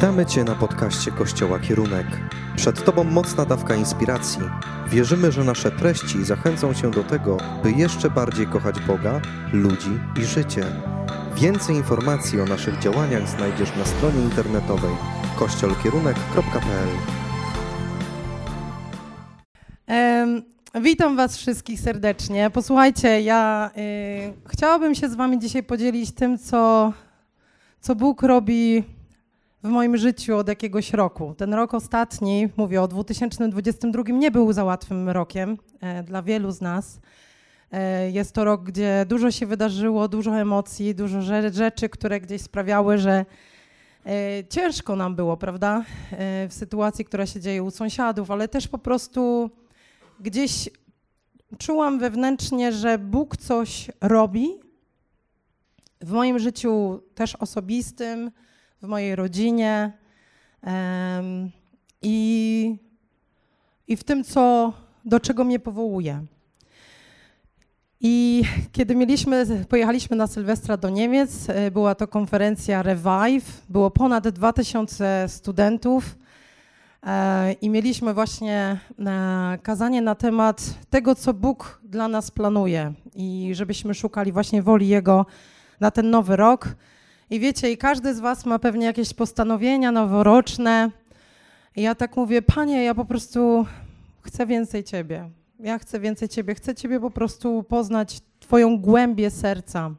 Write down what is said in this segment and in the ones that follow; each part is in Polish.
Witamy Cię na podcaście Kościoła Kierunek. Przed Tobą mocna dawka inspiracji. Wierzymy, że nasze treści zachęcą Cię do tego, by jeszcze bardziej kochać Boga, ludzi i życie. Więcej informacji o naszych działaniach znajdziesz na stronie internetowej kościolkierunek.pl. Witam Was wszystkich serdecznie. Posłuchajcie, ja y, chciałabym się z Wami dzisiaj podzielić tym, co, co Bóg robi w moim życiu od jakiegoś roku. Ten rok ostatni, mówię o 2022, nie był za łatwym rokiem e, dla wielu z nas. E, jest to rok, gdzie dużo się wydarzyło, dużo emocji, dużo rze- rzeczy, które gdzieś sprawiały, że e, ciężko nam było, prawda? W sytuacji, która się dzieje u sąsiadów, ale też po prostu gdzieś czułam wewnętrznie, że Bóg coś robi w moim życiu też osobistym, w mojej rodzinie i, i w tym, co, do czego mnie powołuje. I kiedy mieliśmy, pojechaliśmy na Sylwestra do Niemiec, e, była to konferencja Revive, było ponad 2000 studentów e, i mieliśmy właśnie e, kazanie na temat tego, co Bóg dla nas planuje i żebyśmy szukali właśnie woli Jego na ten nowy rok. I wiecie, i każdy z Was ma pewnie jakieś postanowienia noworoczne. I ja tak mówię, Panie, ja po prostu chcę więcej Ciebie. Ja chcę więcej Ciebie. Chcę Ciebie po prostu poznać, Twoją głębię serca.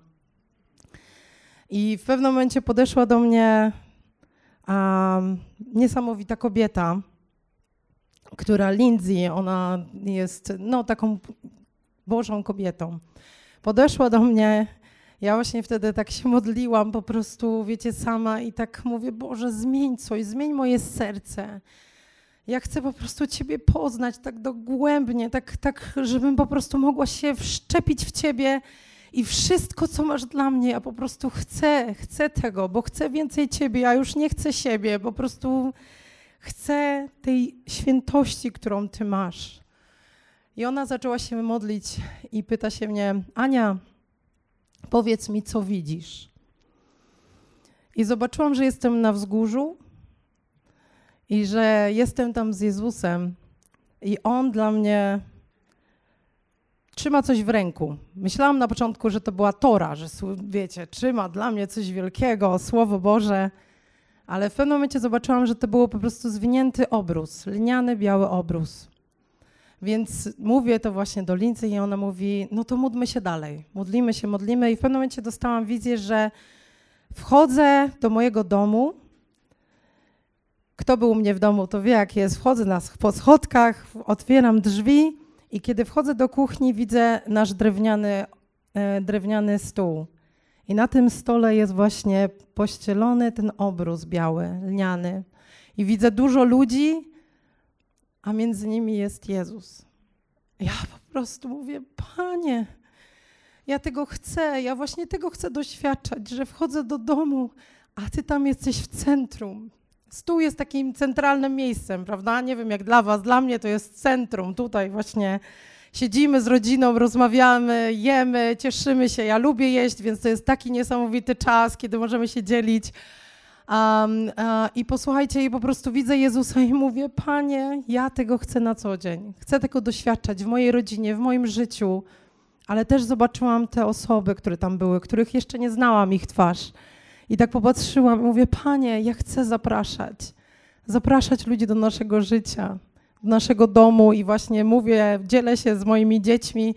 I w pewnym momencie podeszła do mnie um, niesamowita kobieta, która Lindsay, ona jest no, taką Bożą kobietą. Podeszła do mnie ja właśnie wtedy tak się modliłam, po prostu, wiecie, sama i tak mówię, Boże, zmień coś, zmień moje serce. Ja chcę po prostu Ciebie poznać tak dogłębnie, tak, tak, żebym po prostu mogła się wszczepić w Ciebie i wszystko, co masz dla mnie, ja po prostu chcę, chcę tego, bo chcę więcej Ciebie, ja już nie chcę siebie, po prostu chcę tej świętości, którą Ty masz. I ona zaczęła się modlić i pyta się mnie, Ania, powiedz mi, co widzisz. I zobaczyłam, że jestem na wzgórzu i że jestem tam z Jezusem i On dla mnie trzyma coś w ręku. Myślałam na początku, że to była Tora, że wiecie, trzyma dla mnie coś wielkiego, Słowo Boże, ale w pewnym momencie zobaczyłam, że to było po prostu zwinięty obrus, lniany biały obrus. Więc mówię to właśnie do Lincy i ona mówi, no to módlmy się dalej. Modlimy się, modlimy i w pewnym momencie dostałam wizję, że wchodzę do mojego domu. Kto był u mnie w domu, to wie jak jest. Wchodzę na, po schodkach, otwieram drzwi i kiedy wchodzę do kuchni, widzę nasz drewniany, e, drewniany stół. I na tym stole jest właśnie pościelony ten obrus biały, lniany. I widzę dużo ludzi, a między nimi jest Jezus. Ja po prostu mówię, Panie, ja tego chcę, ja właśnie tego chcę doświadczać, że wchodzę do domu, a Ty tam jesteś w centrum. Stół jest takim centralnym miejscem, prawda? Nie wiem jak dla Was, dla mnie to jest centrum. Tutaj właśnie siedzimy z rodziną, rozmawiamy, jemy, cieszymy się. Ja lubię jeść, więc to jest taki niesamowity czas, kiedy możemy się dzielić. Um, I posłuchajcie, i po prostu widzę Jezusa i mówię, Panie, ja tego chcę na co dzień. Chcę tego doświadczać w mojej rodzinie, w moim życiu, ale też zobaczyłam te osoby, które tam były, których jeszcze nie znałam ich twarz. I tak popatrzyłam i mówię, Panie, ja chcę zapraszać. Zapraszać ludzi do naszego życia, do naszego domu i właśnie mówię, dzielę się z moimi dziećmi,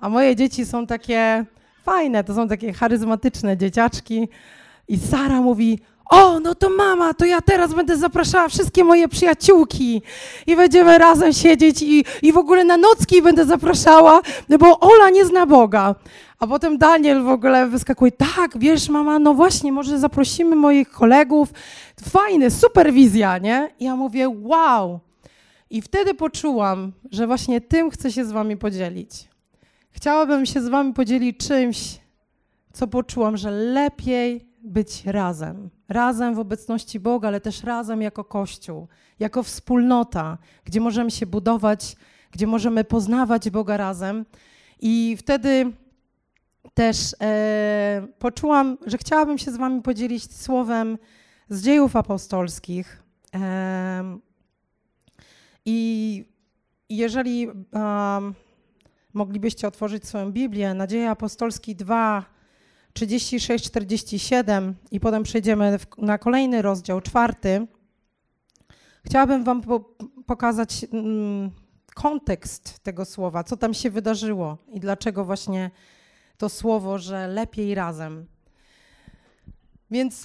a moje dzieci są takie fajne, to są takie charyzmatyczne dzieciaczki. I Sara mówi, o, no to mama, to ja teraz będę zapraszała wszystkie moje przyjaciółki i będziemy razem siedzieć i, i w ogóle na nocki będę zapraszała, bo Ola nie zna Boga. A potem Daniel w ogóle wyskakuje, tak, wiesz mama, no właśnie, może zaprosimy moich kolegów. Fajny, super wizja, nie? I ja mówię, wow. I wtedy poczułam, że właśnie tym chcę się z wami podzielić. Chciałabym się z wami podzielić czymś, co poczułam, że lepiej być razem. Razem w obecności Boga, ale też razem jako Kościół, jako wspólnota, gdzie możemy się budować, gdzie możemy poznawać Boga razem. I wtedy też e, poczułam, że chciałabym się z Wami podzielić słowem z dziejów apostolskich. I jeżeli moglibyście otworzyć swoją Biblię, Nadzieja Apostolski 2, 36-47 i potem przejdziemy na kolejny rozdział, czwarty, chciałabym Wam po pokazać mm, kontekst tego słowa, co tam się wydarzyło i dlaczego właśnie to słowo, że lepiej razem. Więc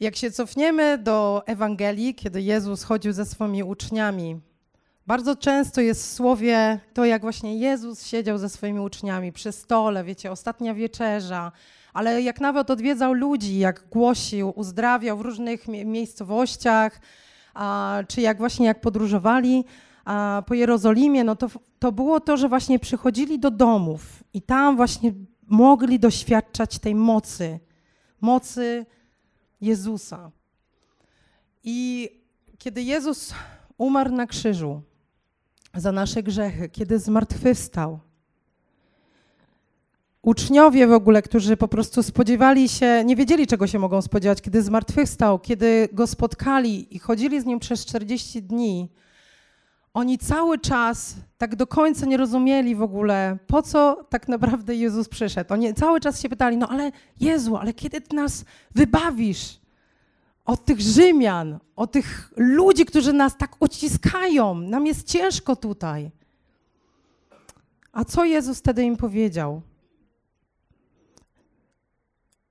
jak się cofniemy do Ewangelii, kiedy Jezus chodził ze swoimi uczniami, bardzo często jest w słowie to, jak właśnie Jezus siedział ze swoimi uczniami przy stole, wiecie, ostatnia wieczerza, ale jak nawet odwiedzał ludzi, jak głosił, uzdrawiał w różnych miejscowościach, a, czy jak właśnie jak podróżowali a, po Jerozolimie, no to, to było to, że właśnie przychodzili do domów i tam właśnie mogli doświadczać tej mocy, mocy Jezusa. I kiedy Jezus umarł na krzyżu za nasze grzechy, kiedy zmartwychwstał, uczniowie w ogóle, którzy po prostu spodziewali się, nie wiedzieli czego się mogą spodziewać, kiedy zmartwychwstał, kiedy go spotkali i chodzili z nim przez 40 dni, oni cały czas tak do końca nie rozumieli w ogóle, po co tak naprawdę Jezus przyszedł. Oni cały czas się pytali, no ale Jezu, ale kiedy Ty nas wybawisz od tych Rzymian, od tych ludzi, którzy nas tak uciskają, nam jest ciężko tutaj. A co Jezus wtedy im powiedział?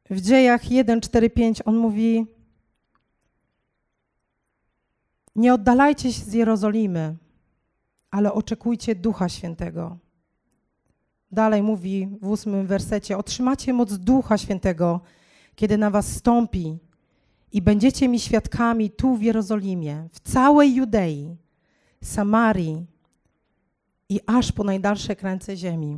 W dziejach 1, 4, 5 on mówi: Nie oddalajcie się z Jerozolimy, ale oczekujcie Ducha Świętego. Dalej mówi w ósmym wersecie: Otrzymacie moc Ducha Świętego, kiedy na was stąpi, i będziecie mi świadkami tu w Jerozolimie, w całej Judei, Samarii i aż po najdalsze krańce ziemi.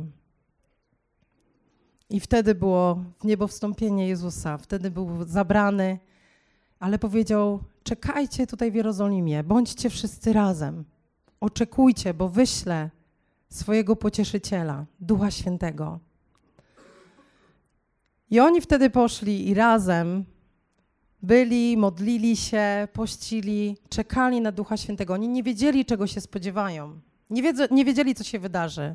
I wtedy było w niebo wstąpienie Jezusa, wtedy był zabrany, ale powiedział: Czekajcie tutaj w Jerozolimie, bądźcie wszyscy razem. Oczekujcie, bo wyślę swojego pocieszyciela, Ducha Świętego. I oni wtedy poszli i razem byli, modlili się, pościli, czekali na Ducha Świętego. Oni nie wiedzieli, czego się spodziewają. Nie, nie wiedzieli, co się wydarzy.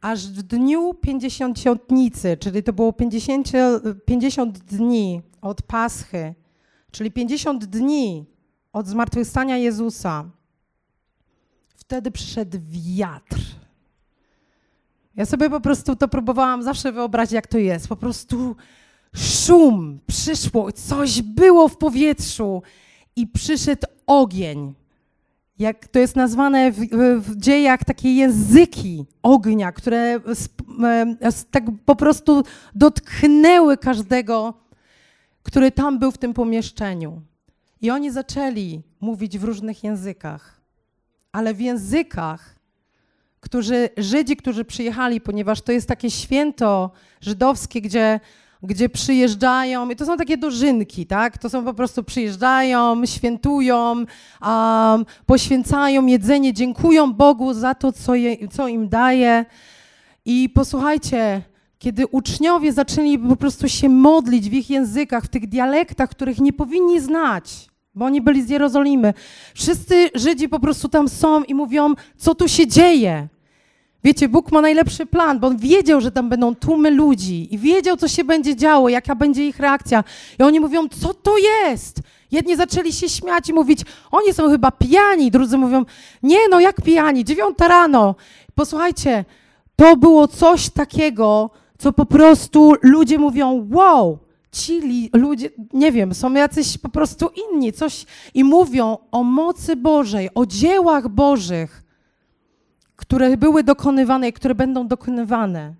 Aż w dniu pięćdziesiątnicy, czyli to było 50, 50 dni od Paschy, czyli 50 dni od zmartwychwstania Jezusa, wtedy przyszedł wiatr. Ja sobie po prostu to próbowałam zawsze wyobrazić, jak to jest. Po prostu szum, przyszło, coś było w powietrzu i przyszedł ogień. Jak to jest nazwane w, w dziejach, takie języki ognia, które tak po prostu dotknęły każdego, który tam był w tym pomieszczeniu. I oni zaczęli mówić w różnych językach, ale w językach, którzy, Żydzi, którzy przyjechali, ponieważ to jest takie święto żydowskie, gdzie gdzie przyjeżdżają, i to są takie dożynki, tak? To są po prostu przyjeżdżają, świętują, um, poświęcają jedzenie, dziękują Bogu za to, co, je, co im daje. I posłuchajcie, kiedy uczniowie zaczęli po prostu się modlić w ich językach, w tych dialektach, których nie powinni znać, bo oni byli z Jerozolimy, wszyscy Żydzi po prostu tam są i mówią, co tu się dzieje. Wiecie, Bóg ma najlepszy plan, bo On wiedział, że tam będą tłumy ludzi i wiedział, co się będzie działo, jaka będzie ich reakcja. I oni mówią, co to jest? Jedni zaczęli się śmiać i mówić, oni są chyba pijani. Drudzy mówią, nie no, jak pijani? Dziewiąta rano. Posłuchajcie, to było coś takiego, co po prostu ludzie mówią, wow, ci ludzie, nie wiem, są jacyś po prostu inni, coś i mówią o mocy Bożej, o dziełach Bożych które były dokonywane i które będą dokonywane.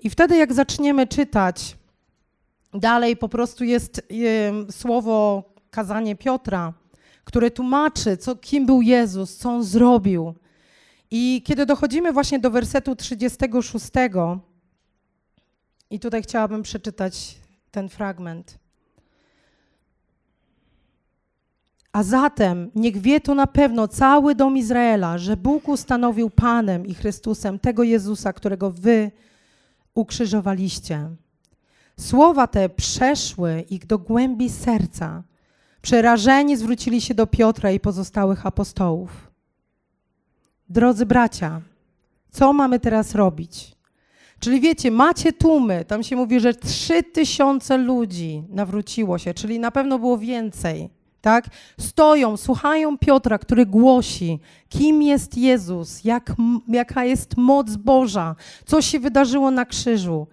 I wtedy, jak zaczniemy czytać, dalej po prostu jest y, słowo kazanie Piotra, które tłumaczy, co, kim był Jezus, co on zrobił. I kiedy dochodzimy właśnie do wersetu 36, i tutaj chciałabym przeczytać ten fragment. A zatem niech wie to na pewno cały dom Izraela, że Bóg ustanowił Panem i Chrystusem tego Jezusa, którego wy ukrzyżowaliście. Słowa te przeszły ich do głębi serca. Przerażeni zwrócili się do Piotra i pozostałych apostołów. Drodzy bracia, co mamy teraz robić? Czyli wiecie, macie tłumy, tam się mówi, że trzy tysiące ludzi nawróciło się, czyli na pewno było więcej, tak? Stoją, słuchają Piotra, który głosi, kim jest Jezus, jak, jaka jest moc Boża, co się wydarzyło na krzyżu.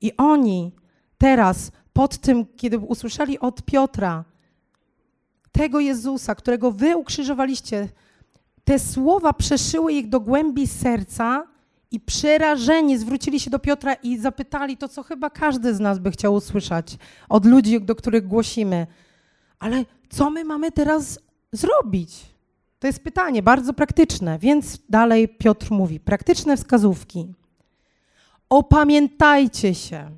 I oni teraz, pod tym, kiedy usłyszeli od Piotra, tego Jezusa, którego wy ukrzyżowaliście, te słowa przeszyły ich do głębi serca i przerażeni zwrócili się do Piotra i zapytali to, co chyba każdy z nas by chciał usłyszeć od ludzi, do których głosimy. Ale co my mamy teraz zrobić? To jest pytanie bardzo praktyczne, więc dalej Piotr mówi: praktyczne wskazówki. Opamiętajcie się,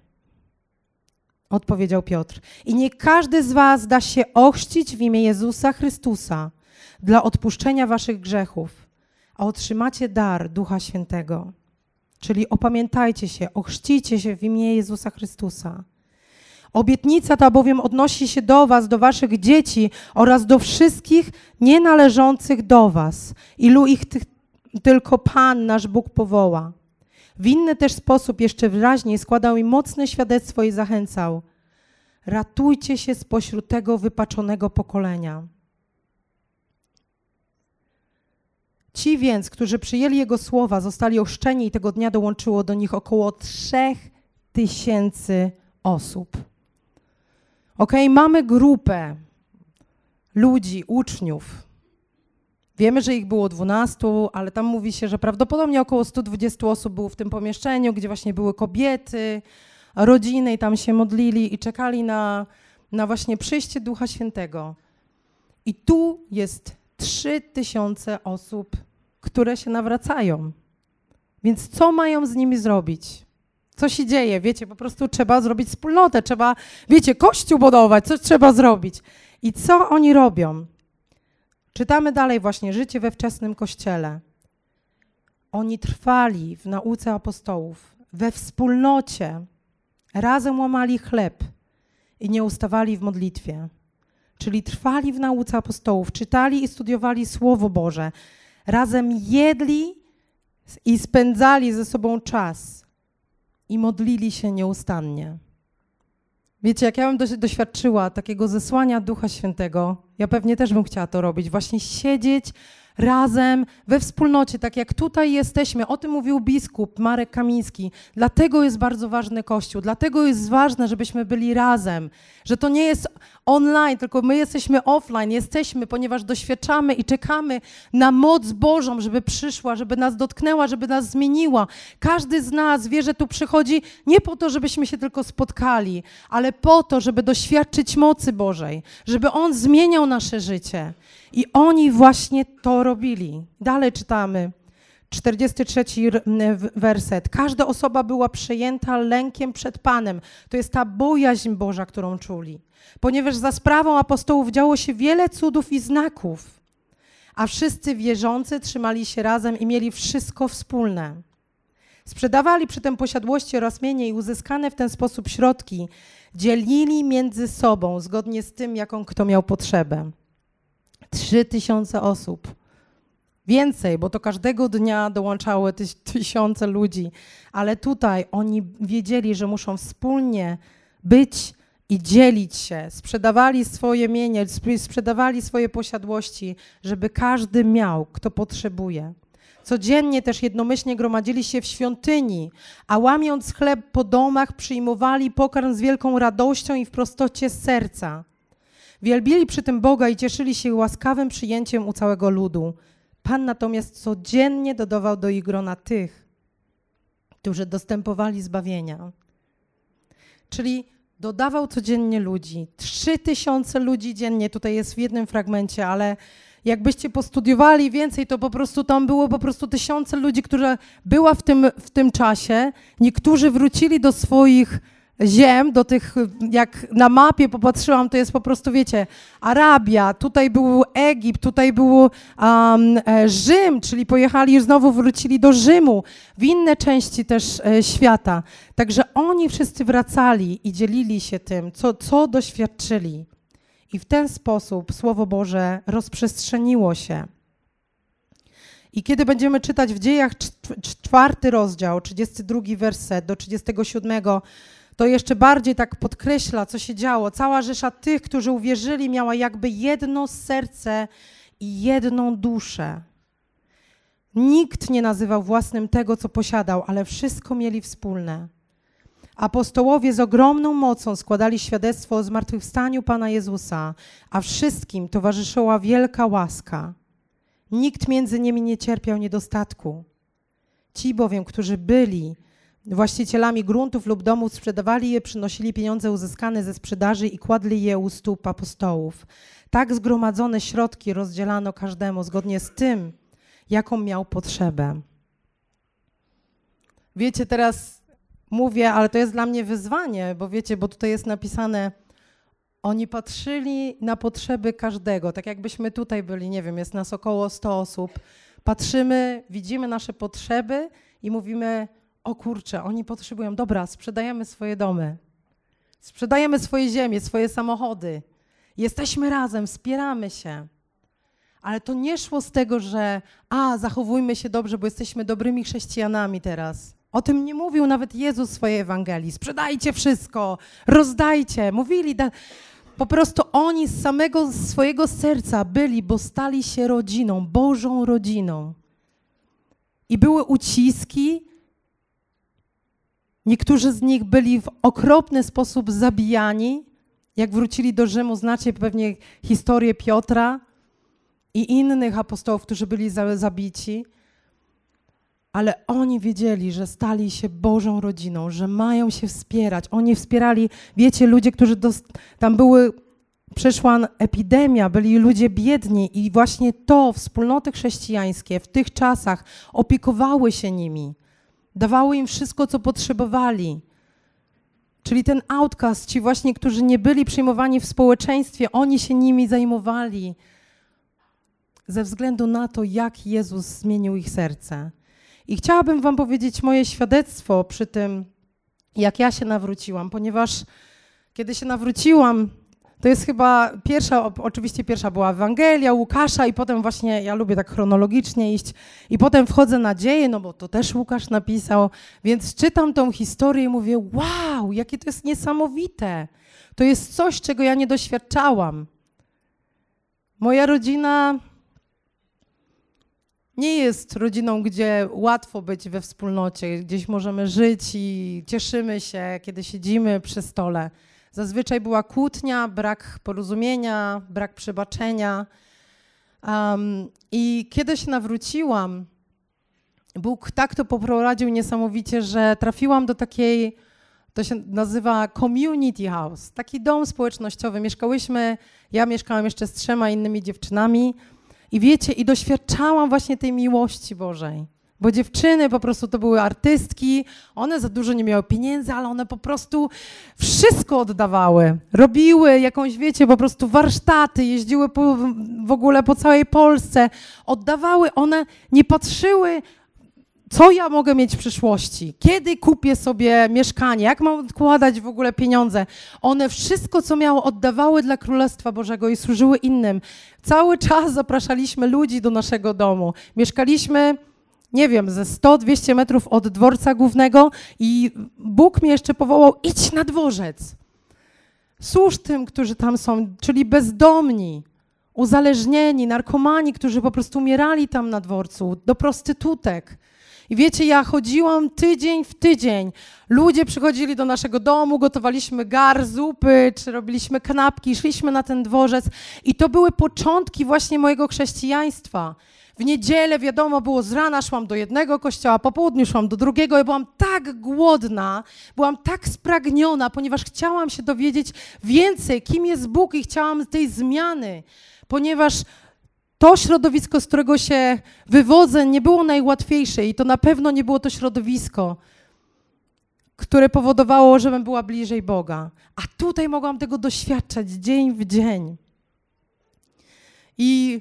odpowiedział Piotr. I nie każdy z was da się ochrzcić w imię Jezusa Chrystusa dla odpuszczenia waszych grzechów, a otrzymacie dar Ducha Świętego. Czyli opamiętajcie się, ochrzcijcie się w imię Jezusa Chrystusa. Obietnica ta bowiem odnosi się do was, do waszych dzieci oraz do wszystkich nienależących do was, ilu ich tylko Pan, nasz Bóg powoła. W inny też sposób jeszcze wyraźniej składał im mocne świadectwo i zachęcał. Ratujcie się spośród tego wypaczonego pokolenia. Ci więc, którzy przyjęli Jego słowa, zostali ochrzczeni i tego dnia dołączyło do nich około trzech tysięcy osób. Ok, mamy grupę ludzi, uczniów. Wiemy, że ich było 12, ale tam mówi się, że prawdopodobnie około 120 osób było w tym pomieszczeniu, gdzie właśnie były kobiety, rodziny i tam się modlili i czekali na, na właśnie przyjście Ducha Świętego. I tu jest 3000 osób które się nawracają. Więc co mają z nimi zrobić? Co się dzieje? Wiecie, po prostu trzeba zrobić wspólnotę, trzeba, wiecie, kościół budować, coś trzeba zrobić. I co oni robią? Czytamy dalej właśnie życie we wczesnym kościele. Oni trwali w nauce apostołów, we wspólnocie, razem łamali chleb i nie ustawali w modlitwie. Czyli trwali w nauce apostołów, czytali i studiowali Słowo Boże, razem jedli i spędzali ze sobą czas i modlili się nieustannie. Wiecie, jak ja bym doświadczyła takiego zesłania Ducha Świętego, ja pewnie też bym chciała to robić, właśnie siedzieć razem, we wspólnocie, tak jak tutaj jesteśmy. O tym mówił biskup Marek Kamiński. Dlatego jest bardzo ważny Kościół, dlatego jest ważne, żebyśmy byli razem, że to nie jest online, tylko my jesteśmy offline, jesteśmy, ponieważ doświadczamy i czekamy na moc Bożą, żeby przyszła, żeby nas dotknęła, żeby nas zmieniła. Każdy z nas wie, że tu przychodzi nie po to, żebyśmy się tylko spotkali, ale po to, żeby doświadczyć mocy Bożej, żeby On zmieniał nasze życie. I oni właśnie to robili. Dalej czytamy. 43 werset. Każda osoba była przejęta lękiem przed Panem. To jest ta bojaźń Boża, którą czuli. Ponieważ za sprawą apostołów działo się wiele cudów i znaków, a wszyscy wierzący trzymali się razem i mieli wszystko wspólne. Sprzedawali przy tym posiadłości oraz mienie i uzyskane w ten sposób środki dzielili między sobą zgodnie z tym, jaką kto miał potrzebę. Trzy tysiące osób. Więcej, bo to każdego dnia dołączały tysiące ludzi, ale tutaj oni wiedzieli, że muszą wspólnie być i dzielić się. Sprzedawali swoje mienie, sprzedawali swoje posiadłości, żeby każdy miał, kto potrzebuje. Codziennie też jednomyślnie gromadzili się w świątyni, a łamiąc chleb po domach, przyjmowali pokarm z wielką radością i w prostocie serca. Wielbili przy tym Boga i cieszyli się łaskawym przyjęciem u całego ludu. Pan natomiast codziennie dodawał do ich grona tych, którzy dostępowali zbawienia. Czyli dodawał codziennie ludzi. Trzy tysiące ludzi dziennie, tutaj jest w jednym fragmencie, ale jakbyście postudiowali więcej, to po prostu tam było po prostu tysiące ludzi, które była w tym, w tym czasie. Niektórzy wrócili do swoich ziem, do tych, jak na mapie popatrzyłam, to jest po prostu, wiecie, Arabia, tutaj był Egipt, tutaj był um, Rzym, czyli pojechali i znowu wrócili do Rzymu, w inne części też e, świata. Także oni wszyscy wracali i dzielili się tym, co, co doświadczyli. I w ten sposób Słowo Boże rozprzestrzeniło się. I kiedy będziemy czytać w dziejach czwarty rozdział, 32 werset do 37, to jeszcze bardziej tak podkreśla, co się działo. Cała rzesza tych, którzy uwierzyli, miała jakby jedno serce i jedną duszę. Nikt nie nazywał własnym tego, co posiadał, ale wszystko mieli wspólne. Apostołowie z ogromną mocą składali świadectwo o zmartwychwstaniu Pana Jezusa, a wszystkim towarzyszyła wielka łaska. Nikt między nimi nie cierpiał niedostatku. Ci bowiem, którzy byli właścicielami gruntów lub domów, sprzedawali je, przynosili pieniądze uzyskane ze sprzedaży i kładli je u stóp apostołów. Tak zgromadzone środki rozdzielano każdemu zgodnie z tym, jaką miał potrzebę. Wiecie, teraz mówię, ale to jest dla mnie wyzwanie, bo wiecie, bo tutaj jest napisane, oni patrzyli na potrzeby każdego, tak jakbyśmy tutaj byli, nie wiem, jest nas około 100 osób. Patrzymy, widzimy nasze potrzeby i mówimy: O kurczę, oni potrzebują, dobra, sprzedajemy swoje domy, sprzedajemy swoje ziemie, swoje samochody. Jesteśmy razem, wspieramy się. Ale to nie szło z tego, że a, zachowujmy się dobrze, bo jesteśmy dobrymi chrześcijanami teraz. O tym nie mówił nawet Jezus w swojej Ewangelii. Sprzedajcie wszystko, rozdajcie. Mówili, da... po prostu oni z samego swojego serca byli, bo stali się rodziną, Bożą rodziną. I były uciski. Niektórzy z nich byli w okropny sposób zabijani. Jak wrócili do Rzymu, znacie pewnie historię Piotra i innych apostołów, którzy byli zabici ale oni wiedzieli, że stali się Bożą rodziną, że mają się wspierać. Oni wspierali, wiecie, ludzie, którzy tam były, przeszła epidemia, byli ludzie biedni i właśnie to, wspólnoty chrześcijańskie w tych czasach opiekowały się nimi, dawały im wszystko, co potrzebowali. Czyli ten outcast, ci właśnie, którzy nie byli przyjmowani w społeczeństwie, oni się nimi zajmowali ze względu na to, jak Jezus zmienił ich serce. I chciałabym Wam powiedzieć moje świadectwo przy tym, jak ja się nawróciłam, ponieważ kiedy się nawróciłam, to jest chyba pierwsza, oczywiście pierwsza była Ewangelia, Łukasza i potem właśnie, ja lubię tak chronologicznie iść i potem wchodzę na dzieje, no bo to też Łukasz napisał, więc czytam tą historię i mówię, wow, jakie to jest niesamowite. To jest coś, czego ja nie doświadczałam. Moja rodzina nie jest rodziną, gdzie łatwo być we wspólnocie, gdzieś możemy żyć i cieszymy się, kiedy siedzimy przy stole. Zazwyczaj była kłótnia, brak porozumienia, brak przebaczenia. Um, I kiedy się nawróciłam, Bóg tak to poprowadził niesamowicie, że trafiłam do takiej, to się nazywa community house, taki dom społecznościowy. Mieszkałyśmy, ja mieszkałam jeszcze z trzema innymi dziewczynami i wiecie, i doświadczałam właśnie tej miłości Bożej. Bo dziewczyny po prostu to były artystki, one za dużo nie miały pieniędzy, ale one po prostu wszystko oddawały. Robiły jakąś, wiecie, po prostu warsztaty, jeździły po, w ogóle po całej Polsce. Oddawały, one nie patrzyły co ja mogę mieć w przyszłości, kiedy kupię sobie mieszkanie, jak mam odkładać w ogóle pieniądze. One wszystko, co miało, oddawały dla Królestwa Bożego i służyły innym. Cały czas zapraszaliśmy ludzi do naszego domu. Mieszkaliśmy, nie wiem, ze 100-200 metrów od dworca głównego i Bóg mnie jeszcze powołał, idź na dworzec. Służ tym, którzy tam są, czyli bezdomni, uzależnieni, narkomani, którzy po prostu umierali tam na dworcu, do prostytutek. I wiecie, ja chodziłam tydzień w tydzień. Ludzie przychodzili do naszego domu, gotowaliśmy gar, zupy, czy robiliśmy kanapki, szliśmy na ten dworzec. I to były początki właśnie mojego chrześcijaństwa. W niedzielę, wiadomo, było z rana, szłam do jednego kościoła, po południu szłam do drugiego. Ja byłam tak głodna, byłam tak spragniona, ponieważ chciałam się dowiedzieć więcej, kim jest Bóg i chciałam tej zmiany, ponieważ to środowisko, z którego się wywodzę, nie było najłatwiejsze i to na pewno nie było to środowisko. które powodowało, żebym była bliżej Boga. A tutaj mogłam tego doświadczać dzień w dzień. I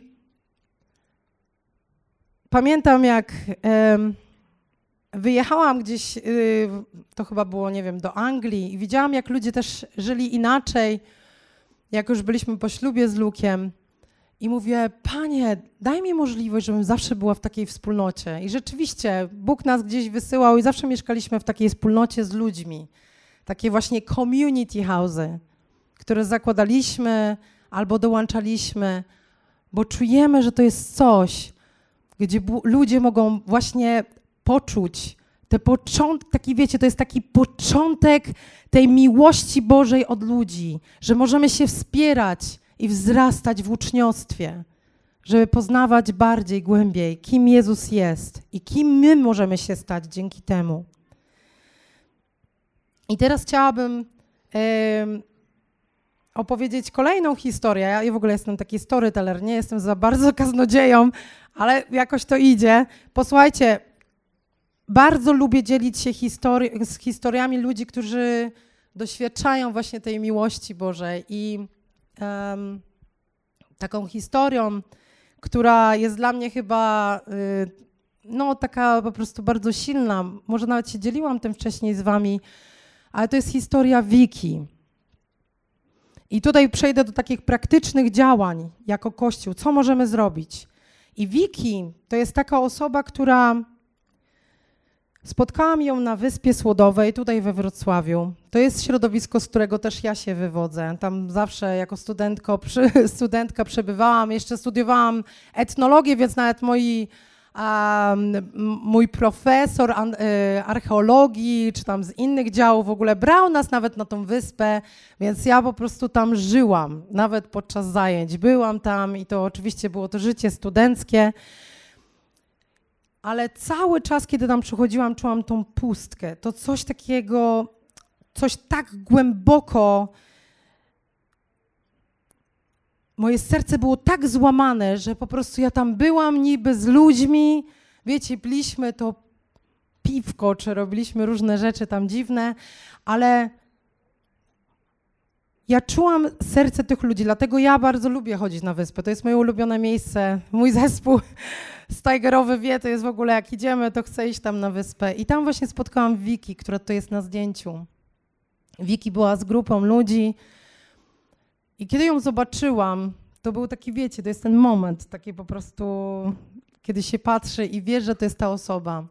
pamiętam, jak wyjechałam gdzieś, y, to chyba było, nie wiem, do Anglii i widziałam, jak ludzie też żyli inaczej, jak już byliśmy po ślubie z Lukiem. I mówię, Panie, daj mi możliwość, żebym zawsze była w takiej wspólnocie. I rzeczywiście, Bóg nas gdzieś wysyłał i zawsze mieszkaliśmy w takiej wspólnocie z ludźmi. Takie właśnie community house'y, które zakładaliśmy albo dołączaliśmy, bo czujemy, że to jest coś, gdzie ludzie mogą właśnie poczuć te początek, taki wiecie, to jest taki początek tej miłości Bożej od ludzi, że możemy się wspierać i wzrastać w uczniostwie, żeby poznawać bardziej, głębiej, kim Jezus jest i kim my możemy się stać dzięki temu. I teraz chciałabym opowiedzieć kolejną historię. Ja w ogóle jestem taki storyteller, nie jestem za bardzo kaznodzieją, ale jakoś to idzie. Posłuchajcie, bardzo lubię dzielić się histori z historiami ludzi, którzy doświadczają właśnie tej miłości Bożej i um, taką historią, która jest dla mnie chyba y, no, taka po prostu bardzo silna. Może nawet się dzieliłam tym wcześniej z wami, ale to jest historia Wiki. I tutaj przejdę do takich praktycznych działań jako Kościół. Co możemy zrobić? I Wiki to jest taka osoba, która Spotkałam ją na Wyspie Słodowej, tutaj we Wrocławiu. To jest środowisko, z którego też ja się wywodzę. Tam zawsze jako studentka przebywałam, jeszcze studiowałam etnologię, więc nawet moi, um, mój profesor y, archeologii, czy tam z innych działów w ogóle brał nas nawet na tą wyspę, więc ja po prostu tam żyłam, nawet podczas zajęć. Byłam tam i to oczywiście było to życie studenckie ale cały czas, kiedy tam przychodziłam, czułam tą pustkę. To coś takiego, coś tak głęboko. Moje serce było tak złamane, że po prostu ja tam byłam niby z ludźmi, wiecie, piliśmy to piwko, czy robiliśmy różne rzeczy tam dziwne, ale ja czułam serce tych ludzi, dlatego ja bardzo lubię chodzić na wyspę. To jest moje ulubione miejsce. Mój zespół Steigerowy wie, to jest w ogóle jak idziemy, to chcę iść tam na wyspę. I tam właśnie spotkałam Wiki, która to jest na zdjęciu. Wiki była z grupą ludzi i kiedy ją zobaczyłam, to był taki, wiecie, to jest ten moment, taki po prostu, kiedy się patrzy i wie, że to jest ta osoba.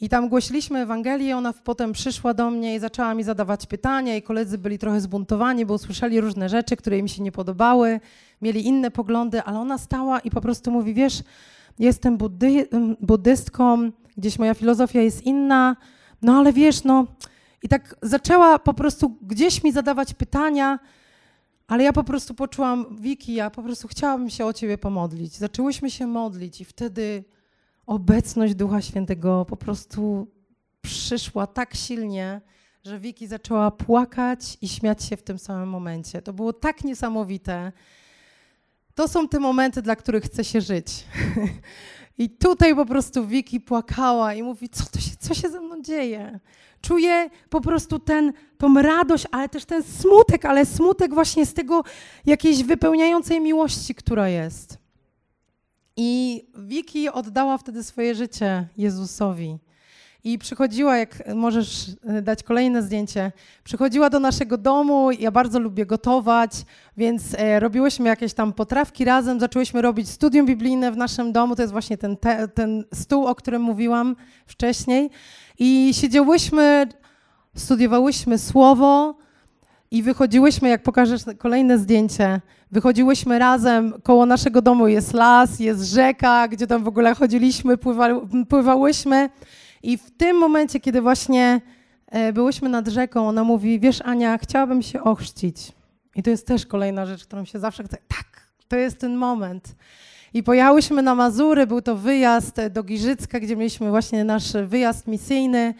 I tam głosiliśmy Ewangelię, ona potem przyszła do mnie i zaczęła mi zadawać pytania i koledzy byli trochę zbuntowani, bo usłyszeli różne rzeczy, które im się nie podobały, mieli inne poglądy, ale ona stała i po prostu mówi, wiesz, jestem buddy, buddystką, gdzieś moja filozofia jest inna, no ale wiesz, no i tak zaczęła po prostu gdzieś mi zadawać pytania, ale ja po prostu poczułam, Wiki, ja po prostu chciałabym się o ciebie pomodlić. Zaczęłyśmy się modlić i wtedy obecność Ducha Świętego po prostu przyszła tak silnie, że Wiki zaczęła płakać i śmiać się w tym samym momencie. To było tak niesamowite. To są te momenty, dla których chce się żyć. I tutaj po prostu Wiki płakała i mówi, co, to się, co się ze mną dzieje? Czuję po prostu ten, tą radość, ale też ten smutek, ale smutek właśnie z tego jakiejś wypełniającej miłości, która jest. I Wiki oddała wtedy swoje życie Jezusowi. I przychodziła, jak możesz e, dać kolejne zdjęcie, przychodziła do naszego domu. Ja bardzo lubię gotować, więc e, robiłyśmy jakieś tam potrawki razem. Zaczęłyśmy robić studium biblijne w naszym domu. To jest właśnie ten, te, ten stół, o którym mówiłam wcześniej. I siedziałyśmy, studiowałyśmy słowo i wychodziłyśmy, jak pokażesz kolejne zdjęcie, wychodziłyśmy razem, koło naszego domu jest las, jest rzeka, gdzie tam w ogóle chodziliśmy, pływa, pływałyśmy. I w tym momencie, kiedy właśnie e, byłyśmy nad rzeką, ona mówi, wiesz Ania, chciałabym się ochrzcić. I to jest też kolejna rzecz, którą się zawsze chce. Tak, to jest ten moment. I pojechałyśmy na Mazury, był to wyjazd do Giżycka, gdzie mieliśmy właśnie nasz wyjazd misyjny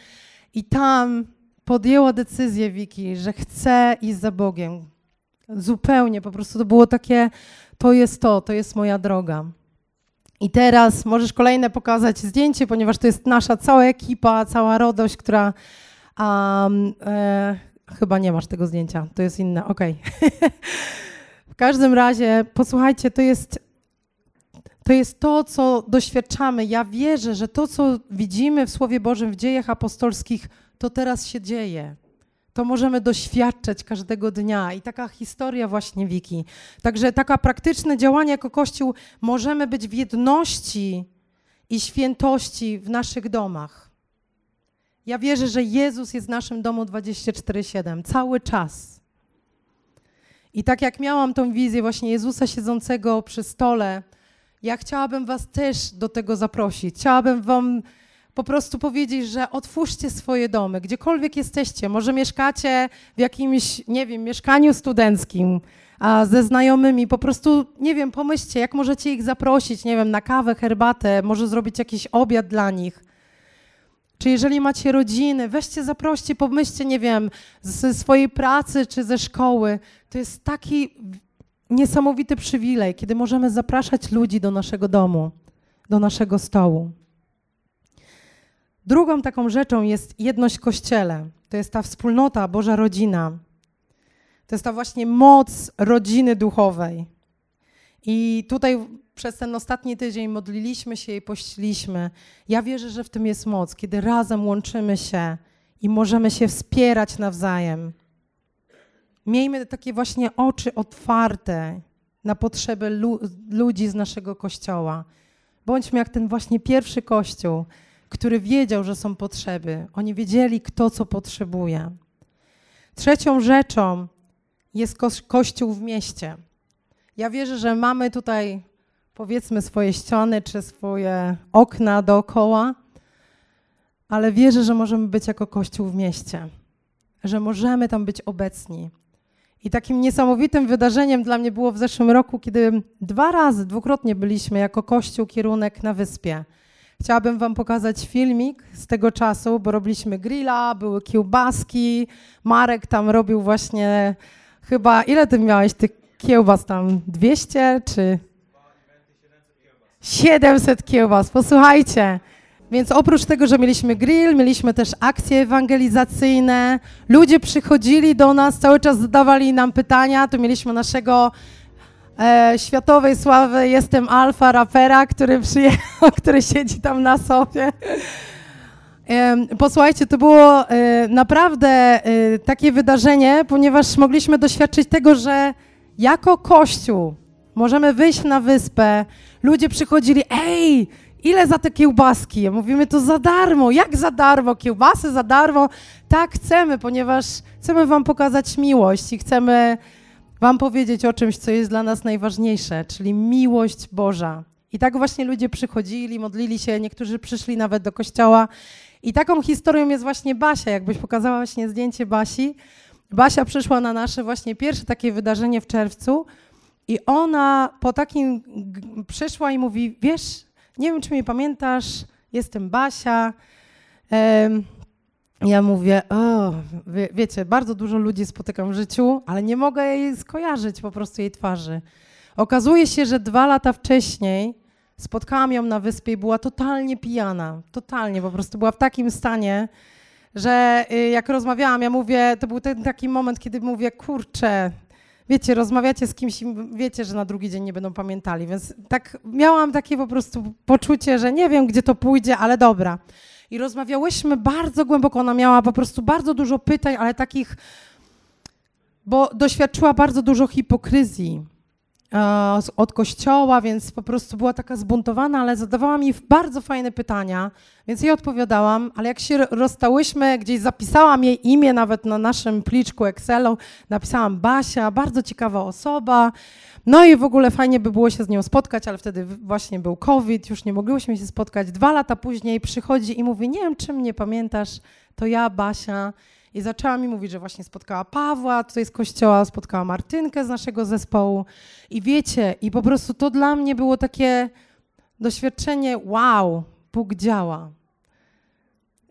i tam podjęła decyzję Wiki, że chce iść za Bogiem. Zupełnie, po prostu to było takie, to jest to, to jest moja droga. I teraz możesz kolejne pokazać zdjęcie, ponieważ to jest nasza cała ekipa, cała radość, która Um, e, chyba nie masz tego zdjęcia, to jest inne, okej. Okay. w każdym razie, posłuchajcie, to jest, to jest to, co doświadczamy. Ja wierzę, że to, co widzimy w Słowie Bożym, w dziejach apostolskich, to teraz się dzieje. To możemy doświadczać każdego dnia i taka historia właśnie Wiki. Także taka praktyczne działanie jako Kościół możemy być w jedności i świętości w naszych domach. Ja wierzę, że Jezus jest w naszym domu 24-7, cały czas. I tak jak miałam tą wizję właśnie Jezusa siedzącego przy stole, ja chciałabym Was też do tego zaprosić. Chciałabym Wam po prostu powiedzieć, że otwórzcie swoje domy, gdziekolwiek jesteście. Może mieszkacie w jakimś, nie wiem, mieszkaniu studenckim, a ze znajomymi, po prostu, nie wiem, pomyślcie, jak możecie ich zaprosić, nie wiem, na kawę, herbatę, może zrobić jakiś obiad dla nich. Czy jeżeli macie rodziny, weźcie, zaproście, pomyślcie, nie wiem, ze swojej pracy czy ze szkoły. To jest taki niesamowity przywilej, kiedy możemy zapraszać ludzi do naszego domu, do naszego stołu. Drugą taką rzeczą jest jedność Kościele. To jest ta wspólnota, Boża rodzina. To jest ta właśnie moc rodziny duchowej. I tutaj przez ten ostatni tydzień modliliśmy się i pościliśmy. Ja wierzę, że w tym jest moc, kiedy razem łączymy się i możemy się wspierać nawzajem. Miejmy takie właśnie oczy otwarte na potrzeby lu ludzi z naszego kościoła. Bądźmy jak ten właśnie pierwszy kościół, który wiedział, że są potrzeby. Oni wiedzieli, kto co potrzebuje. Trzecią rzeczą jest ko kościół w mieście. Ja wierzę, że mamy tutaj powiedzmy swoje ściany czy swoje okna dookoła, ale wierzę, że możemy być jako Kościół w mieście, że możemy tam być obecni. I takim niesamowitym wydarzeniem dla mnie było w zeszłym roku, kiedy dwa razy, dwukrotnie byliśmy jako Kościół kierunek na wyspie. Chciałabym Wam pokazać filmik z tego czasu, bo robiliśmy grilla, były kiełbaski. Marek tam robił właśnie chyba, ile Ty miałeś tych kiełbas tam? 200 czy 700 kiełbas, posłuchajcie. Więc oprócz tego, że mieliśmy grill, mieliśmy też akcje ewangelizacyjne. Ludzie przychodzili do nas, cały czas zadawali nam pytania. Tu mieliśmy naszego e, światowej sławy Jestem Alfa rapera, który przyjechał, który siedzi tam na sobie. Posłuchajcie, to było e, naprawdę e, takie wydarzenie, ponieważ mogliśmy doświadczyć tego, że jako Kościół możemy wyjść na wyspę, ludzie przychodzili, ej, ile za te kiełbaski? Mówimy, to za darmo. Jak za darmo? Kiełbasy za darmo? Tak chcemy, ponieważ chcemy wam pokazać miłość i chcemy wam powiedzieć o czymś, co jest dla nas najważniejsze, czyli miłość Boża. I tak właśnie ludzie przychodzili, modlili się, niektórzy przyszli nawet do kościoła. I taką historią jest właśnie Basia, jakbyś pokazała właśnie zdjęcie Basi. Basia przyszła na nasze właśnie pierwsze takie wydarzenie w czerwcu i ona po takim przyszła i mówi, wiesz, nie wiem, czy mnie pamiętasz, jestem Basia. Ja mówię, o, wie, wiecie, bardzo dużo ludzi spotykam w życiu, ale nie mogę jej skojarzyć po prostu jej twarzy. Okazuje się, że dwa lata wcześniej spotkałam ją na wyspie i była totalnie pijana. Totalnie, po prostu była w takim stanie, że y, jak rozmawiałam, ja mówię, to był ten taki moment, kiedy mówię, kurczę, wiecie, rozmawiacie z kimś i wiecie, że na drugi dzień nie będą pamiętali, więc tak miałam takie po prostu poczucie, że nie wiem, gdzie to pójdzie, ale dobra. I rozmawiałyśmy bardzo głęboko, ona miała po prostu bardzo dużo pytań, ale takich, bo doświadczyła bardzo dużo hipokryzji od kościoła, więc po prostu była taka zbuntowana, ale zadawała mi bardzo fajne pytania, więc jej odpowiadałam, ale jak się rozstałyśmy, gdzieś zapisałam jej imię nawet na naszym pliczku Excelu, napisałam Basia, bardzo ciekawa osoba, no i w ogóle fajnie by było się z nią spotkać, ale wtedy właśnie był COVID, już nie mogłyśmy się spotkać. Dwa lata później przychodzi i mówi, nie wiem, czy mnie pamiętasz, to ja, Basia, i zaczęła mi mówić, że właśnie spotkała Pawła tutaj z kościoła, spotkała Martynkę z naszego zespołu. I wiecie, i po prostu to dla mnie było takie doświadczenie, wow, Bóg działa.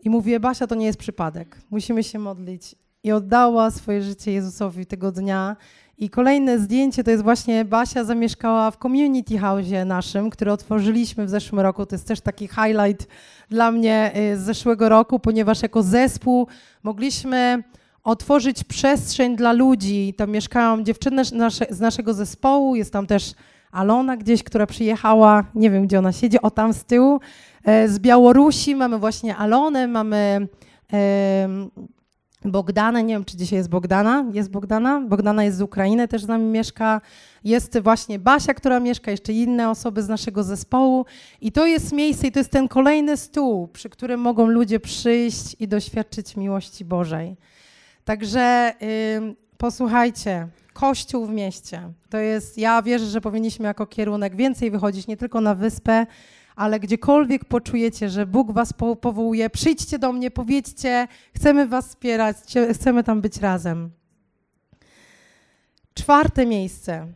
I mówię, Basia, to nie jest przypadek. Musimy się modlić. I oddała swoje życie Jezusowi tego dnia. I kolejne zdjęcie to jest właśnie Basia zamieszkała w community house naszym, który otworzyliśmy w zeszłym roku. To jest też taki highlight dla mnie y, z zeszłego roku, ponieważ jako zespół mogliśmy otworzyć przestrzeń dla ludzi. Tam mieszkają dziewczyny z naszego zespołu, jest tam też Alona gdzieś, która przyjechała, nie wiem gdzie ona siedzi, o tam z tyłu, e, z Białorusi. Mamy właśnie Alonę, mamy Bogdana, nie wiem czy dzisiaj jest Bogdana, jest Bogdana, Bogdana jest z Ukrainy, też z nami mieszka, jest właśnie Basia, która mieszka, jeszcze inne osoby z naszego zespołu. I to jest miejsce i to jest ten kolejny stół, przy którym mogą ludzie przyjść i doświadczyć miłości Bożej. Także yy, posłuchajcie, Kościół w mieście, to jest, ja wierzę, że powinniśmy jako kierunek więcej wychodzić nie tylko na wyspę, ale gdziekolwiek poczujecie, że Bóg was powołuje, przyjdźcie do mnie, powiedzcie, chcemy was wspierać, chcemy tam być razem. Czwarte miejsce.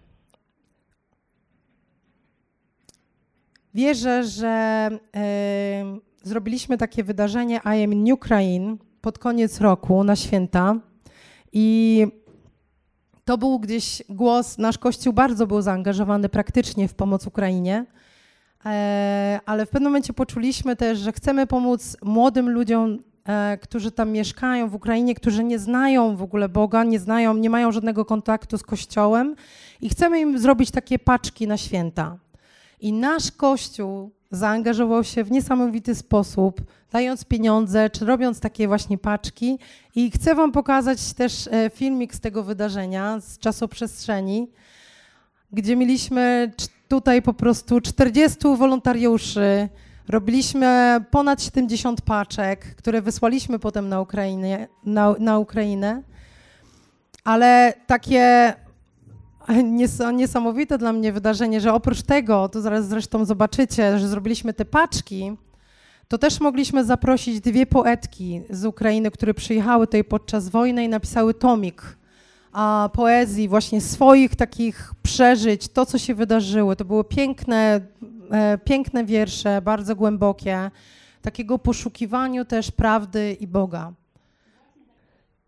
Wierzę, że y, zrobiliśmy takie wydarzenie I am in Ukraine pod koniec roku na święta i to był gdzieś głos, nasz Kościół bardzo był zaangażowany praktycznie w pomoc Ukrainie. E, ale w pewnym momencie poczuliśmy też, że chcemy pomóc młodym ludziom, e, którzy tam mieszkają w Ukrainie, którzy nie znają w ogóle Boga, nie znają, nie mają żadnego kontaktu z Kościołem i chcemy im zrobić takie paczki na święta. I nasz Kościół zaangażował się w niesamowity sposób, dając pieniądze, czy robiąc takie właśnie paczki. I chcę Wam pokazać też e, filmik z tego wydarzenia, z czasoprzestrzeni, gdzie mieliśmy tutaj po prostu 40 wolontariuszy. Robiliśmy ponad 70 paczek, które wysłaliśmy potem na Ukrainę. Na, na Ukrainę. Ale takie niesamowite dla mnie wydarzenie, że oprócz tego, to zaraz zresztą zobaczycie, że zrobiliśmy te paczki, to też mogliśmy zaprosić dwie poetki z Ukrainy, które przyjechały tutaj podczas wojny i napisały tomik a, poezji, właśnie swoich takich przeżyć, to, co się wydarzyło. To były piękne, e, piękne wiersze, bardzo głębokie, takiego poszukiwaniu też prawdy i Boga.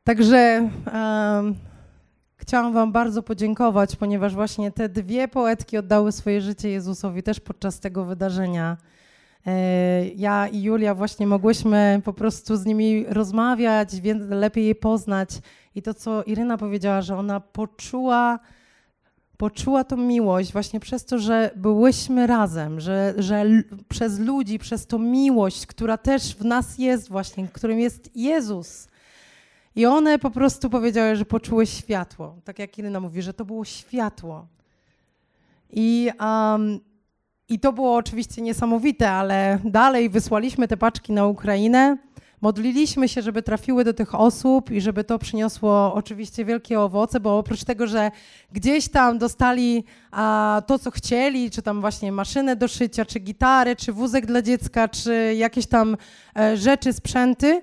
Także e, chciałam Wam bardzo podziękować, ponieważ właśnie te dwie poetki oddały swoje życie Jezusowi też podczas tego wydarzenia. E, ja i Julia właśnie mogłyśmy po prostu z nimi rozmawiać, lepiej je poznać. I to, co Iryna powiedziała, że ona poczuła, poczuła tą miłość właśnie przez to, że byłyśmy razem, że, że przez ludzi, przez tą miłość, która też w nas jest właśnie, którym jest Jezus. I one po prostu powiedziały, że poczuły światło. Tak jak Iryna mówi, że to było światło. I, um, I to było oczywiście niesamowite, ale dalej wysłaliśmy te paczki na Ukrainę. Modliliśmy się, żeby trafiły do tych osób i żeby to przyniosło oczywiście wielkie owoce, bo oprócz tego, że gdzieś tam dostali a, to, co chcieli, czy tam właśnie maszynę do szycia, czy gitarę, czy wózek dla dziecka, czy jakieś tam e, rzeczy, sprzęty,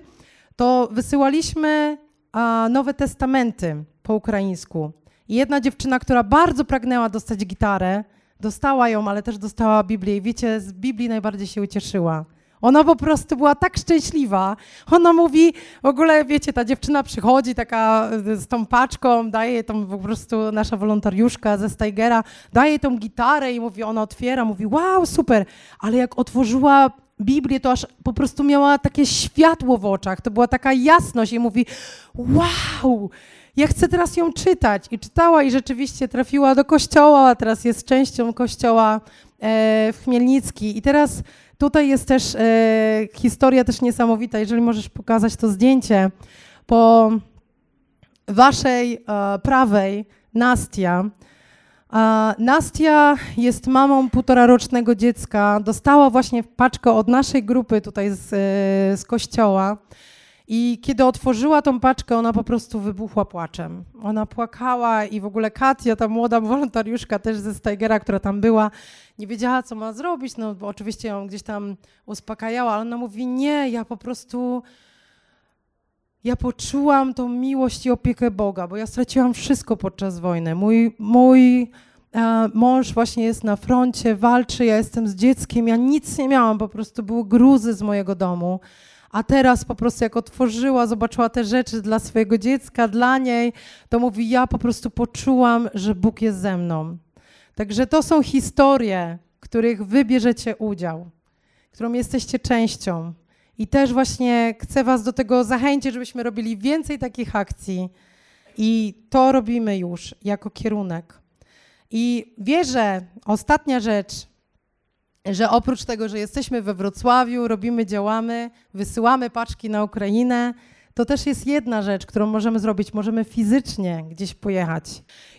to wysyłaliśmy a, nowe testamenty po ukraińsku. I jedna dziewczyna, która bardzo pragnęła dostać gitarę, dostała ją, ale też dostała Biblię. I wiecie, z Biblii najbardziej się ucieszyła. Ona po prostu była tak szczęśliwa. Ona mówi, w ogóle wiecie, ta dziewczyna przychodzi taka z tą paczką, daje tą po prostu nasza wolontariuszka ze Stigera, daje tą gitarę i mówi, ona otwiera, mówi, wow, super, ale jak otworzyła Biblię, to aż po prostu miała takie światło w oczach, to była taka jasność i mówi, wow, ja chcę teraz ją czytać. I czytała i rzeczywiście trafiła do kościoła, teraz jest częścią kościoła e, w Chmielnicki. I teraz Tutaj jest też e, historia też niesamowita, jeżeli możesz pokazać to zdjęcie. Po waszej e, prawej Nastia. E, Nastia jest mamą półtorarocznego dziecka. Dostała właśnie paczkę od naszej grupy tutaj z, e, z kościoła. I kiedy otworzyła tą paczkę, ona po prostu wybuchła płaczem. Ona płakała i w ogóle Katia, ta młoda wolontariuszka też ze Stigera, która tam była, nie wiedziała, co ma zrobić, no oczywiście ją gdzieś tam uspokajała, ale ona mówi, nie, ja po prostu, ja poczułam tą miłość i opiekę Boga, bo ja straciłam wszystko podczas wojny. Mój, mój e, mąż właśnie jest na froncie, walczy, ja jestem z dzieckiem, ja nic nie miałam, po prostu były gruzy z mojego domu A teraz po prostu jak otworzyła, zobaczyła te rzeczy dla swojego dziecka, dla niej, to mówi, ja po prostu poczułam, że Bóg jest ze mną. Także to są historie, których wy bierzecie udział, którą jesteście częścią. I też właśnie chcę was do tego zachęcić, żebyśmy robili więcej takich akcji. I to robimy już jako kierunek. I wierzę, ostatnia rzecz, że oprócz tego, że jesteśmy we Wrocławiu, robimy, działamy, wysyłamy paczki na Ukrainę, to też jest jedna rzecz, którą możemy zrobić. Możemy fizycznie gdzieś pojechać.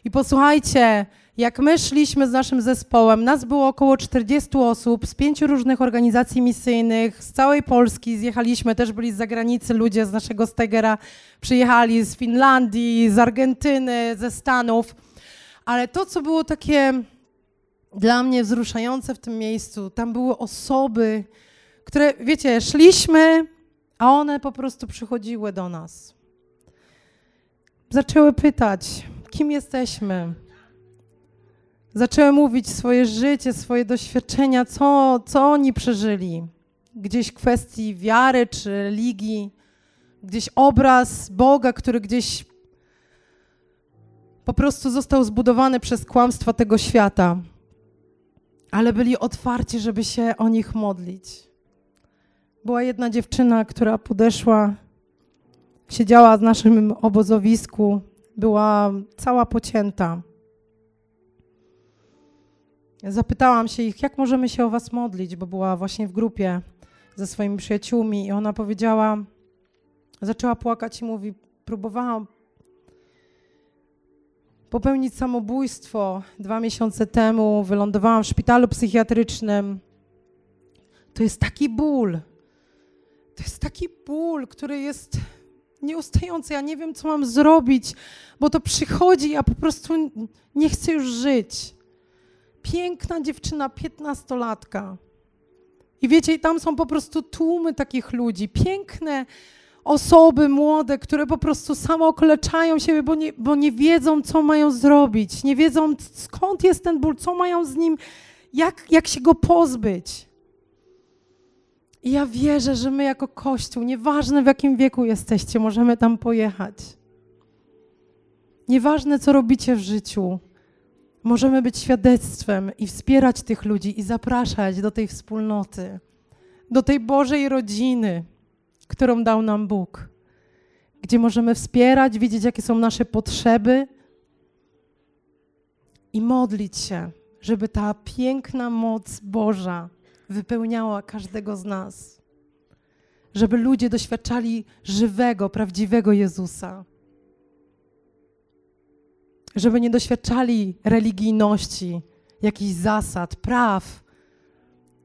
I posłuchajcie, jak my szliśmy z naszym zespołem, nas było około 40 osób z pięciu różnych organizacji misyjnych, z całej Polski zjechaliśmy, też byli z zagranicy ludzie z naszego Stegera, przyjechali z Finlandii, z Argentyny, ze Stanów. Ale to, co było takie dla mnie wzruszające w tym miejscu, tam były osoby, które, wiecie, szliśmy, a one po prostu przychodziły do nas. Zaczęły pytać, kim jesteśmy. Zaczęły mówić swoje życie, swoje doświadczenia, co, co oni przeżyli. Gdzieś kwestii wiary czy religii, gdzieś obraz Boga, który gdzieś po prostu został zbudowany przez kłamstwa tego świata. Ale byli otwarci, żeby się o nich modlić. Była jedna dziewczyna, która podeszła, siedziała w naszym obozowisku, była cała pocięta. Zapytałam się ich, jak możemy się o was modlić, bo była właśnie w grupie ze swoimi przyjaciółmi i ona powiedziała, zaczęła płakać i mówi, próbowałam popełnić samobójstwo dwa miesiące temu, wylądowałam w szpitalu psychiatrycznym. To jest taki ból. To jest taki ból, który jest nieustający. Ja nie wiem, co mam zrobić, bo to przychodzi, a po prostu nie chcę już żyć. Piękna dziewczyna, piętnastolatka. I wiecie, tam są po prostu tłumy takich ludzi. Piękne osoby młode, które po prostu samo okoleczają siebie, bo nie, bo nie wiedzą, co mają zrobić. Nie wiedzą, skąd jest ten ból, co mają z nim, jak, jak się go pozbyć. I ja wierzę, że my jako Kościół, nieważne w jakim wieku jesteście, możemy tam pojechać. Nieważne, co robicie w życiu, możemy być świadectwem i wspierać tych ludzi i zapraszać do tej wspólnoty, do tej Bożej rodziny, którą dał nam Bóg, gdzie możemy wspierać, widzieć, jakie są nasze potrzeby i modlić się, żeby ta piękna moc Boża wypełniała każdego z nas. Żeby ludzie doświadczali żywego, prawdziwego Jezusa. Żeby nie doświadczali religijności, jakichś zasad, praw,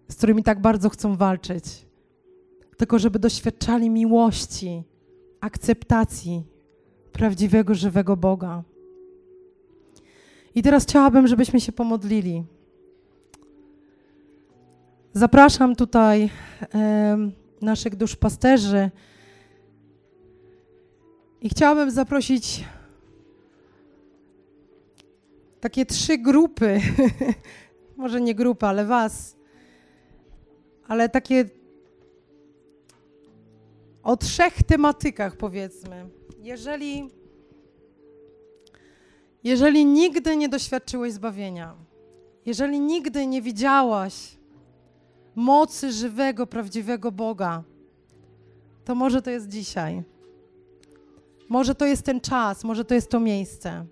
z którymi tak bardzo chcą walczyć, tylko żeby doświadczali miłości, akceptacji prawdziwego, żywego Boga. I teraz chciałabym, żebyśmy się pomodlili. Zapraszam tutaj e, naszych duszpasterzy i chciałabym zaprosić takie trzy grupy, może nie grupy, ale was, ale takie o trzech tematykach powiedzmy. Jeżeli, jeżeli nigdy nie doświadczyłeś zbawienia, jeżeli nigdy nie widziałaś mocy żywego, prawdziwego Boga, to może to jest dzisiaj. Może to jest ten czas, może to jest to miejsce.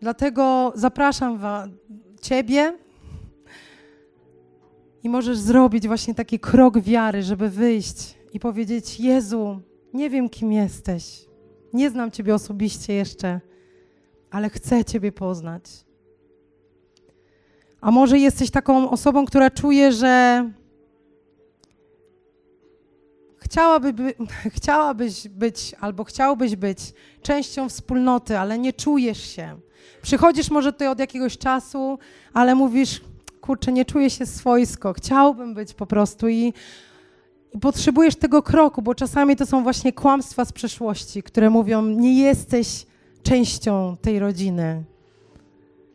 Dlatego zapraszam wa- Ciebie i możesz zrobić właśnie taki krok wiary, żeby wyjść i powiedzieć: Jezu, nie wiem, kim jesteś. Nie znam Ciebie osobiście jeszcze, ale chcę Ciebie poznać. A może jesteś taką osobą, która czuje, że chciałaby by, chciałabyś być albo chciałbyś być częścią wspólnoty, ale nie czujesz się. Przychodzisz może tutaj od jakiegoś czasu, ale mówisz, kurczę, nie czuję się swojsko, chciałbym być po prostu i, i potrzebujesz tego kroku, bo czasami to są właśnie kłamstwa z przeszłości, które mówią, nie jesteś częścią tej rodziny.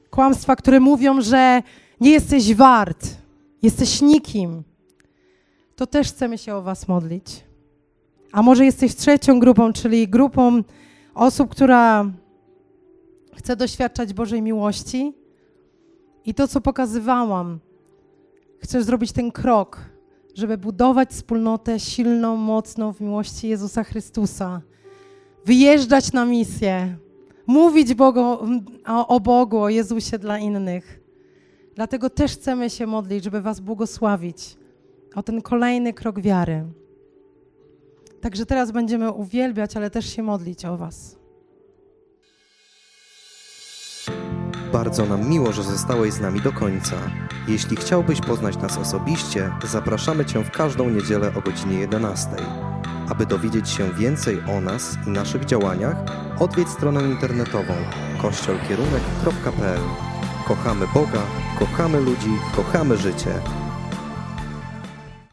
Kłamstwa, które mówią, że nie jesteś wart, jesteś nikim. To też chcemy się o Was modlić. A może jesteś trzecią grupą, czyli grupą osób, która chce doświadczać Bożej miłości. I to, co pokazywałam, chcesz zrobić ten krok, żeby budować wspólnotę silną, mocną w miłości Jezusa Chrystusa, wyjeżdżać na misję, mówić Bogu, o, o Bogu, o Jezusie dla innych. Dlatego też chcemy się modlić, żeby Was błogosławić o ten kolejny krok wiary. Także teraz będziemy uwielbiać, ale też się modlić o Was. Bardzo nam miło, że zostałeś z nami do końca. Jeśli chciałbyś poznać nas osobiście, zapraszamy Cię w każdą niedzielę o godzinie 11. Aby dowiedzieć się więcej o nas i naszych działaniach, odwiedź stronę internetową kościolkierunek.pl. Kochamy Boga, kochamy ludzi, kochamy życie.